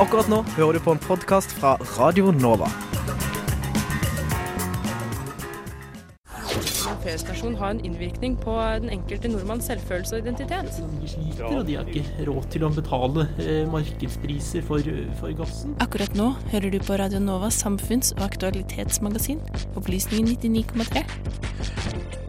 Akkurat nå hører du på en podkast fra Radio Nova. P-stasjon ha en innvirkning på den enkelte nordmanns selvfølelse og identitet? De sliter, og de har ikke råd til å betale eh, markedspriser for, for gassen. Akkurat nå hører du på Radio Novas samfunns- og aktualitetsmagasin, Opplysningen 99,3.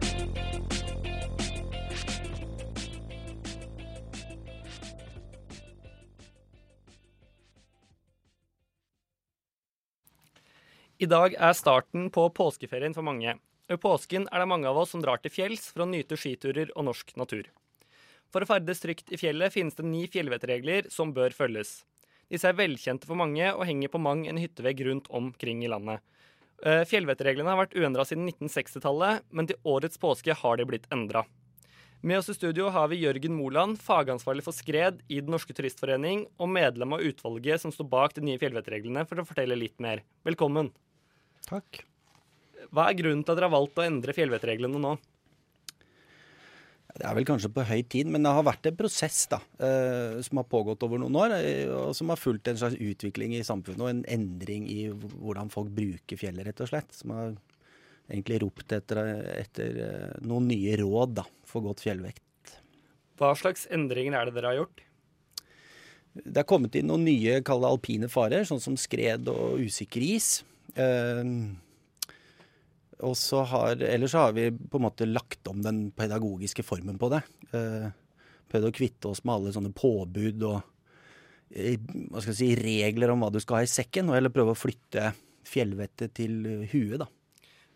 I dag er starten på påskeferien for mange. I påsken er det mange av oss som drar til fjells for å nyte skiturer og norsk natur. For å ferdes trygt i fjellet finnes det ni fjellvettregler som bør følges. Disse er velkjente for mange og henger på mang en hyttevegg rundt omkring i landet. Eh, Fjellvettreglene har vært uendra siden 1960-tallet, men til årets påske har de blitt endra. Med oss i studio har vi Jørgen Moland, fagansvarlig for skred i Den norske turistforening, og medlem av utvalget som står bak de nye fjellvettreglene, for å fortelle litt mer. Velkommen. Takk. Hva er grunnen til at dere har valgt å endre fjellvettreglene nå? Det er vel kanskje på høy tid, men det har vært en prosess da, eh, som har pågått over noen år, eh, og som har fulgt en slags utvikling i samfunnet og en endring i hvordan folk bruker fjellet, rett og slett. Som har egentlig ropt etter, etter eh, noen nye råd da, for godt fjellvekt. Hva slags endringer er det dere har gjort? Det er kommet inn noen nye kall det alpine farer, sånn som skred og usikker is. Eh, og så har, ellers så har vi på en måte lagt om den pedagogiske formen på det. Eh, prøvd å kvitte oss med alle sånne påbud og hva skal jeg si, regler om hva du skal ha i sekken, og heller prøve å flytte fjellvettet til huet, da.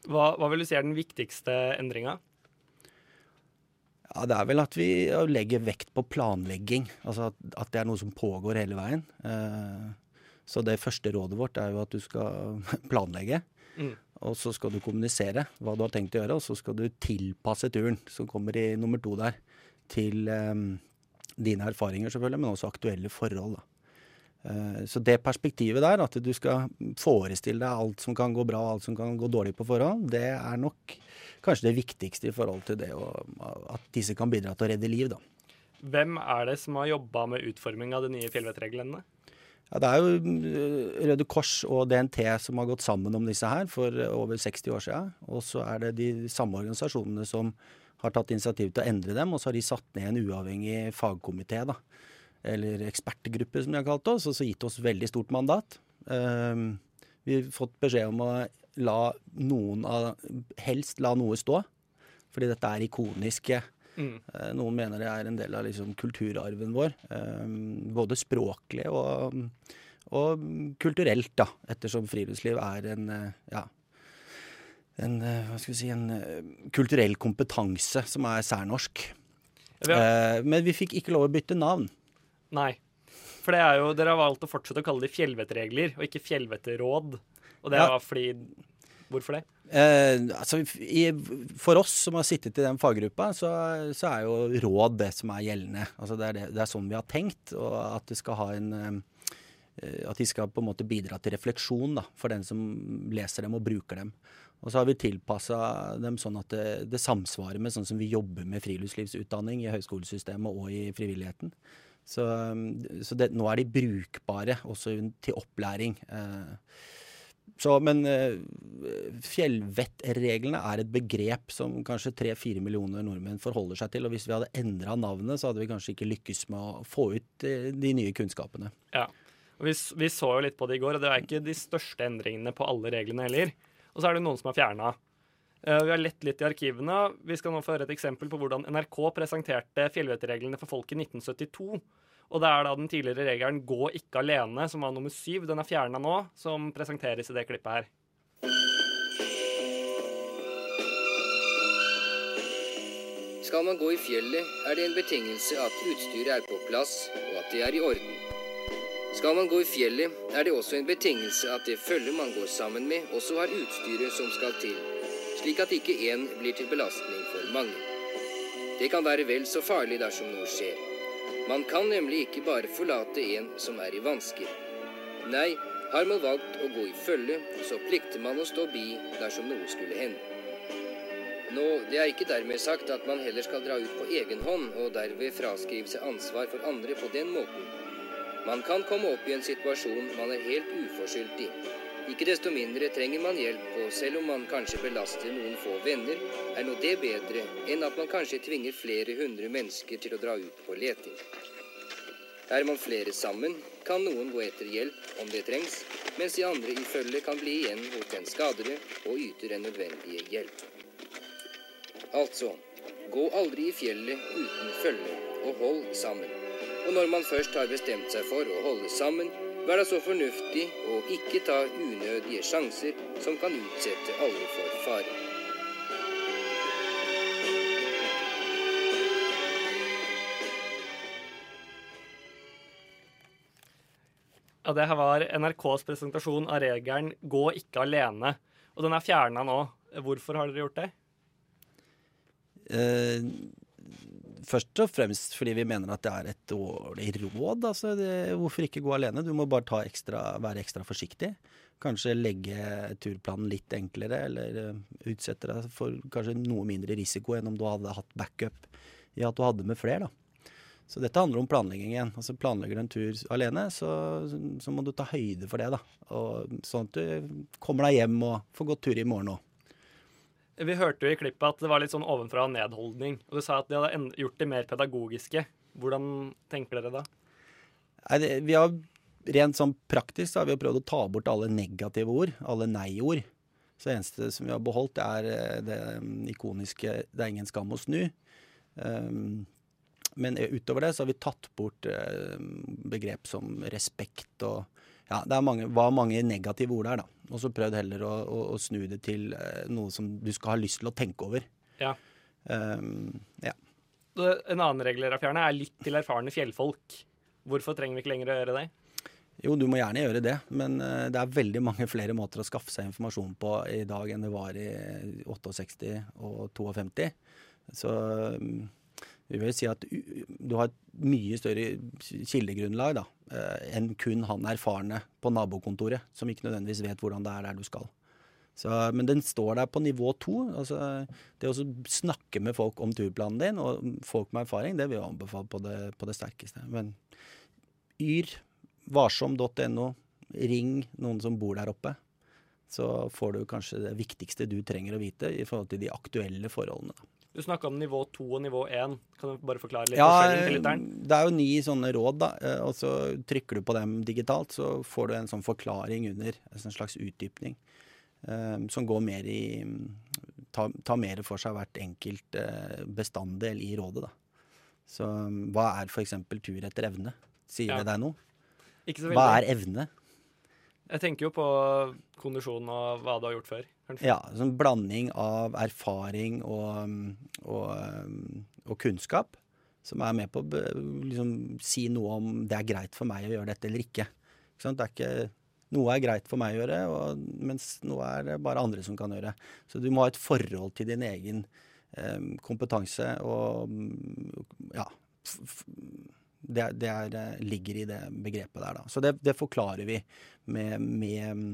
Hva, hva vil du si er den viktigste endringa? Ja, det er vel at vi legger vekt på planlegging. Altså at, at det er noe som pågår hele veien. Eh, så det første rådet vårt er jo at du skal planlegge. Mm. Og så skal du kommunisere hva du har tenkt å gjøre, og så skal du tilpasse turen, som kommer i nummer to der, til um, dine erfaringer selvfølgelig, men også aktuelle forhold. Eh, så det perspektivet der, at du skal forestille deg alt som kan gå bra og alt som kan gå dårlig på forhånd, det er nok kanskje det viktigste i forhold til det å, at disse kan bidra til å redde liv, da. Hvem er det som har jobba med utforming av de nye fjellvettreglene? Ja, Det er jo eh, Røde Kors og DNT som har gått sammen om disse her for eh, over 60 år siden. Og så er det de samme organisasjonene som har tatt initiativ til å endre dem, og så har de satt ned en uavhengig fagkomité, da. Eller ekspertgruppe, som de har kalt oss, og så gitt oss veldig stort mandat. Um, vi har fått beskjed om å la noen av Helst la noe stå, fordi dette er ikoniske Mm. Eh, Noen mener det er en del av liksom kulturarven vår. eh, Både språklig og, og kulturelt, da. Ettersom friluftsliv er en eh, ja, en, hva skal vi si, en kulturell kompetanse som er særnorsk. Har, Men vi fikk ikke lov å bytte navn. nei. For det er jo, dere har valgt å fortsette å kalle de fjellvettregler, og ikke fjellvettråd. Og det Ja. var fordi Hvorfor det? Eh, altså, i, for oss som har sittet i den faggruppa, så, så er jo råd det som er gjeldende. Altså, det, er det, det er sånn vi har tenkt, og at det skal ha en eh, At de skal på en måte bidra til refleksjon da, for den som leser dem og bruker dem. Og så har vi tilpassa dem sånn at det, det samsvarer med sånn som vi jobber med friluftslivsutdanning i høyskolesystemet og i frivilligheten. Så, så det, nå er de brukbare også til opplæring. Eh, så, men fjellvettreglene er et begrep som kanskje tre-fire millioner nordmenn forholder seg til. Og hvis vi hadde endra navnet, så hadde vi kanskje ikke lykkes med å få ut uh, de nye kunnskapene. Ja. Vi, vi så jo litt på det i går, og det er ikke de største endringene på alle reglene heller. Og så er det noen som er fjerna. vi har lett litt i arkivene. Vi skal nå få høre et eksempel på hvordan NRK presenterte fjellvettreglene for folk i 1972. Og det er da den tidligere regelen 'gå ikke alene', som var nummer syv. Den er fjerna nå, som presenteres i det klippet her. Skal man gå i fjellet, er det en betingelse at utstyret er på plass, og at det er i orden. Skal man gå i fjellet, er det også en betingelse at det følget man går sammen med, også har utstyret som skal til, slik at ikke én blir til belastning for mange. Det kan være vel så farlig dersom noe skjer. Man kan nemlig ikke bare forlate en som er i vansker. Nei, har man valgt å gå i følge, så plikter man å stå bi dersom noe skulle hende. Nå, Det er ikke dermed sagt at man heller skal dra ut på egen hånd og derved fraskrive seg ansvar for andre på den måten. Man kan komme opp i en situasjon man er helt uforskyldt i. Ikke desto mindre trenger man hjelp, og selv om man kanskje belaster noen få venner, er nå det bedre enn at man kanskje tvinger flere hundre mennesker til å dra ut på leting. Er man flere sammen, kan noen gå etter hjelp om det trengs, mens de andre i følget kan bli igjen hos den skadede og yter den nødvendige hjelp. Altså, gå aldri i fjellet uten følge, og hold sammen. Og når man først har bestemt seg for å holde sammen, vær da så fornuftig å ikke ta unødige sjanser som kan utsette alle for fare. Ja, det her var NRKs presentasjon av regelen 'gå ikke alene'. Og den er fjerna nå. Hvorfor har dere gjort det? Eh, først og fremst fordi vi mener at det er et dårlig råd. Altså det, hvorfor ikke gå alene? Du må bare ekstra, være ekstra forsiktig. Kanskje legge turplanen litt enklere, eller uh, utsette deg for kanskje noe mindre risiko enn om du hadde hatt backup i at du hadde med flere. Så dette handler om planlegging igjen. Altså Planlegger du en tur alene, så, så, må du ta høyde for det. da. Og Sånn at du kommer deg hjem og får gått tur i morgen òg. Vi hørte jo i klippet at det var litt sånn ovenfra og nedholdning. Og du sa at de hadde gjort det mer pedagogiske. Hvordan tenker dere da? Nei, det, vi har Rent sånn praktisk så har vi prøvd å ta bort alle negative ord, alle nei-ord. Så det eneste som vi har beholdt, er eh, det ikoniske 'det er ingen skam å snu'. Um, men utover det så har vi tatt bort uh, begrep som respekt og Ja, det mange, var mange negative ord der, da. Og så prøvd heller å, å, å snu det til uh, noe som du skal ha lyst til å tenke over. Ja. Um, ja. En annen regel dere har fjerna, er lytt til erfarne fjellfolk. Hvorfor trenger vi ikke lenger å gjøre det? Jo, du må gjerne gjøre det, men uh, det er veldig mange flere måter å skaffe seg informasjon på i dag enn det var i 68 og 52. Så um, vi vil si at du har et mye større kildegrunnlag da, uh, enn kun han erfarne på nabokontoret, som ikke nødvendigvis vet hvordan det er der du skal. Så, men den står der på nivå to. Altså, det å snakke med folk om turplanen din, og folk med erfaring, det vil jeg anbefale på det, på det sterkeste. Men yr varsom.no. Ring noen som bor der oppe. Så får du kanskje det viktigste du trenger å vite i forhold til de aktuelle forholdene. Du snakka om nivå to og nivå én. Kan du bare forklare litt ja? Det er jo ni sånne råd, da. Eh, og så trykker du på dem digitalt, så får du en sånn forklaring under. En slags utdypning. Um, som går mer i Tar ta mer for seg hvert enkelt uh, bestanddel i rådet, da. Så hva er f.eks. tur etter evne? Sier Ja. det deg noe? Hva er evne? Jeg tenker jo på kondisjonen og hva du har gjort før. kanskje. Ja, sånn blanding av erfaring og, og, og kunnskap. Som er med på å liksom, si noe om det er greit for meg å gjøre dette eller ikke. ikke? Det er ikke noe er greit for meg å gjøre, og, mens noe er det bare andre som kan gjøre. Så du må ha et forhold til din egen eh, kompetanse og ja. Det, det er, eh, ligger i det begrepet der, da. Så det, det forklarer vi med, med um,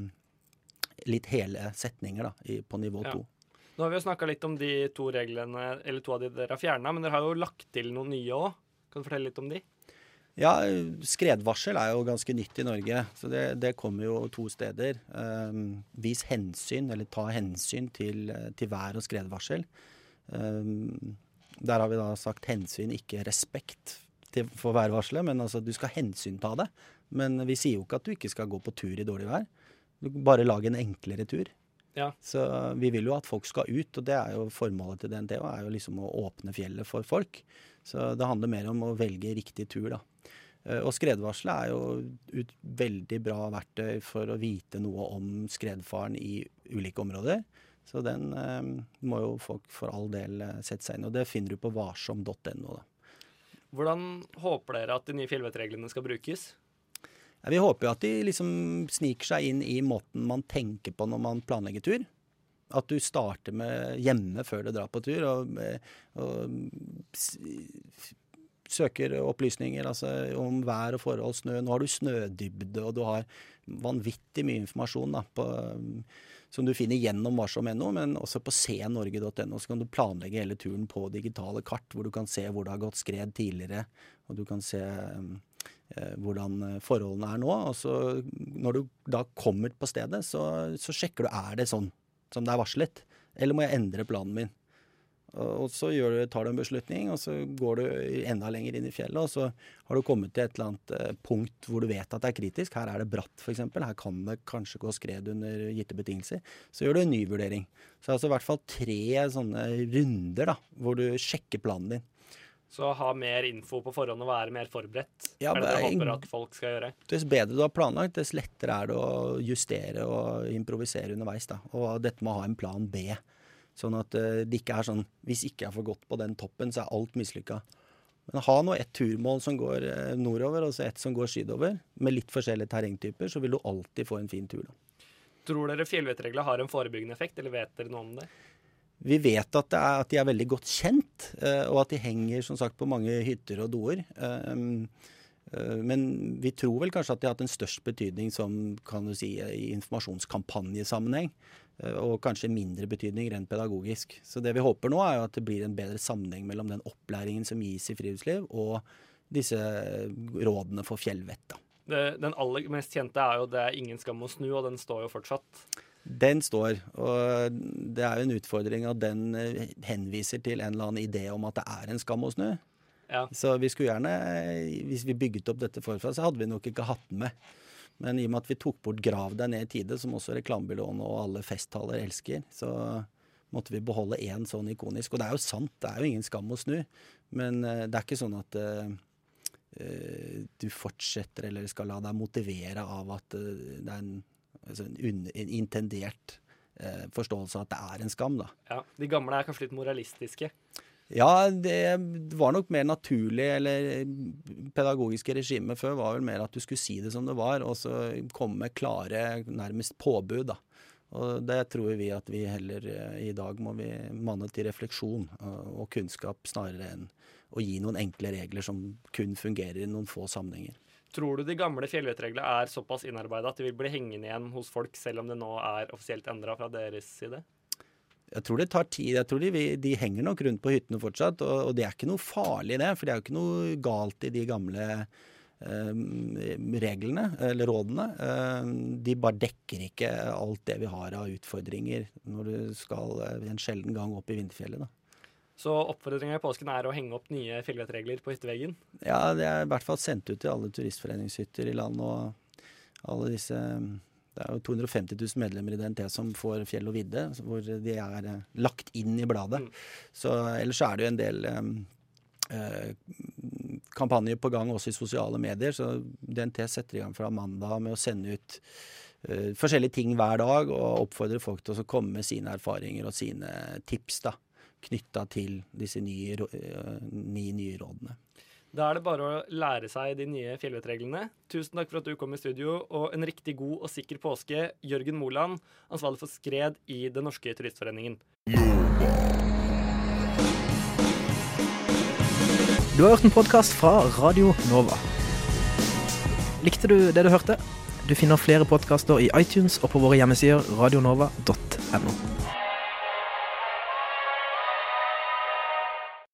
litt hele setninger da, i, på nivå Ja. Nå har vi jo snakka litt om de to reglene, eller to av de dere har fjerna, men dere har jo lagt til noen nye òg. Kan du fortelle litt om de? Ja, skredvarsel er jo ganske nytt i Norge, så det, det kommer jo to steder. Um, vis hensyn, eller ta hensyn til, til vær- og skredvarsel. Um, der har vi da sagt hensyn, ikke respekt til, for værvarselet, men altså du skal hensynta det. Men vi sier jo ikke at du ikke skal gå på tur i dårlig vær. Du kan bare lage en enklere tur. Ja. Så vi vil jo at folk skal ut, og det er jo formålet til DNT, er jo liksom å åpne fjellet for folk. Så det handler mer om å velge riktig tur, da. Eh, Og skredvarselet er jo et veldig bra verktøy for å vite noe om skredfaren i ulike områder. Så den eh, må jo folk for all del eh, sette seg inn. Og det finner du på varsom.no. da. Hvordan håper dere at de nye fjellvettreglene skal brukes? Ja, vi håper jo at de liksom sniker seg inn i måten man tenker på når man planlegger tur. At du starter med hjemme før du drar på tur, og, eh, og søker opplysninger altså, om vær og forhold, snø. Nå har du snødybde, og du har vanvittig mye informasjon da, på, som du finner gjennom varsom.no, men også på cnorge.no. Så kan du planlegge hele turen på digitale kart, hvor du kan se hvor det har gått skred tidligere, og du kan se eh, hvordan eh, forholdene er nå. Og så når du da kommer på stedet, så, så sjekker du er det sånn som det er varslet, eller må jeg endre planen min. Og så du, tar du en beslutning, og så går du enda lenger inn i fjellet. Og så har du kommet til et eller annet eh, punkt hvor du vet at det er kritisk. Her er det bratt, f.eks. Her kan det kanskje gå skred under gitte betingelser. Så gjør du en ny vurdering. Så det er altså i hvert fall tre sånne runder da, hvor du sjekker planen din. Så ha mer info på forhånd og være mer forberedt? Ja, er det det du håper at folk skal gjøre? Dess bedre du har planlagt, dess lettere er det å justere og improvisere underveis. Da. Og dette med å ha en plan B. Sånn at uh, det ikke er sånn Hvis ikke jeg får gått på den toppen, så er alt mislykka. Men ha nå ett turmål som går uh, nordover, og så ett som går sydover. Med litt forskjellige terrengtyper, så vil du alltid få en fin tur. Da. Tror dere fjellvettregler har en forebyggende effekt, eller vet dere noe om det? Vi vet at, er, at de er veldig godt kjent, uh, og at de henger som sagt på mange hytter og doer. Men vi tror vel kanskje at de har hatt en størst betydning som kan du si, i informasjonskampanjesammenheng. Eh, og kanskje mindre betydning rent pedagogisk. Så det vi håper nå, er jo at det blir en bedre sammenheng mellom den opplæringen som gis i friluftsliv, og disse rådene for fjellvett. Det, den aller mest kjente er jo 'Det er ingen skam å snu', og den står jo fortsatt. Den står, og det er jo en utfordring at den eh, henviser til en eller annen idé om at det er en skam å snu. Ja. Så vi skulle gjerne, hvis vi bygget opp dette forfra, så hadde vi nok ikke hatt den med. Men i og med at vi tok bort 'Grav deg ned i tide', som også reklamebyråene og alle festtaler elsker, så måtte vi beholde én sånn ikonisk. Og det er jo sant, det er jo ingen skam å snu. Men uh, det er ikke sånn at uh, du fortsetter eller skal la deg motivere av at uh, det er en, altså en, en intendert forståelse av at det er en skam, da. Ja, De gamle er kanskje litt moralistiske? Ja, det var nok mer naturlig, eller pedagogiske regimet før var vel mer at du skulle si det som det var, og så komme med klare, nærmest påbud, da. Og det tror vi at vi heller eh, i dag må vi manne til refleksjon og kunnskap snarere enn å gi noen enkle regler som kun fungerer i noen få sammenhenger. Tror du de gamle fjellvettreglene er såpass innarbeida at de vil bli hengende igjen hos folk, selv om det nå er offisielt endra fra deres side? Jeg tror det tar tid. Jeg tror de, de henger nok rundt på hyttene fortsatt. Og, og, det er ikke noe farlig, det. For det er jo ikke noe galt i de gamle eh, reglene, eller rådene. Eh, de bare dekker ikke alt det vi har av utfordringer når du skal eh, en sjelden gang opp i vinterfjellet. da. Så oppfordringa i påsken er å henge opp nye fjellvettregler på hytteveggen? Ja, det er i hvert fall sendt ut til alle turistforeningshytter i landet og alle disse det er jo 250 000 medlemmer i DNT som får fjell og vidde, hvor de er eh, lagt inn i bladet. Mm. Så Ellers er det jo en del eh, eh, kampanjer på gang også i sosiale medier. Så DNT setter i gang fra mandag med å sende ut eh, forskjellige ting hver dag og oppfordre folk til å komme med sine erfaringer og sine tips da, knytta til disse nye, eh, ni nye rådene. Da er det bare å lære seg de nye fjellvettreglene. Tusen takk for at du kom i studio, og en riktig god og sikker påske, Jørgen Moland, ansvarlig for skred i Den norske turistforeningen. Du har hørt en podkast fra Radio Nova. Likte du det du hørte? Du finner flere podkaster i iTunes og på våre hjemmesider radionova.no.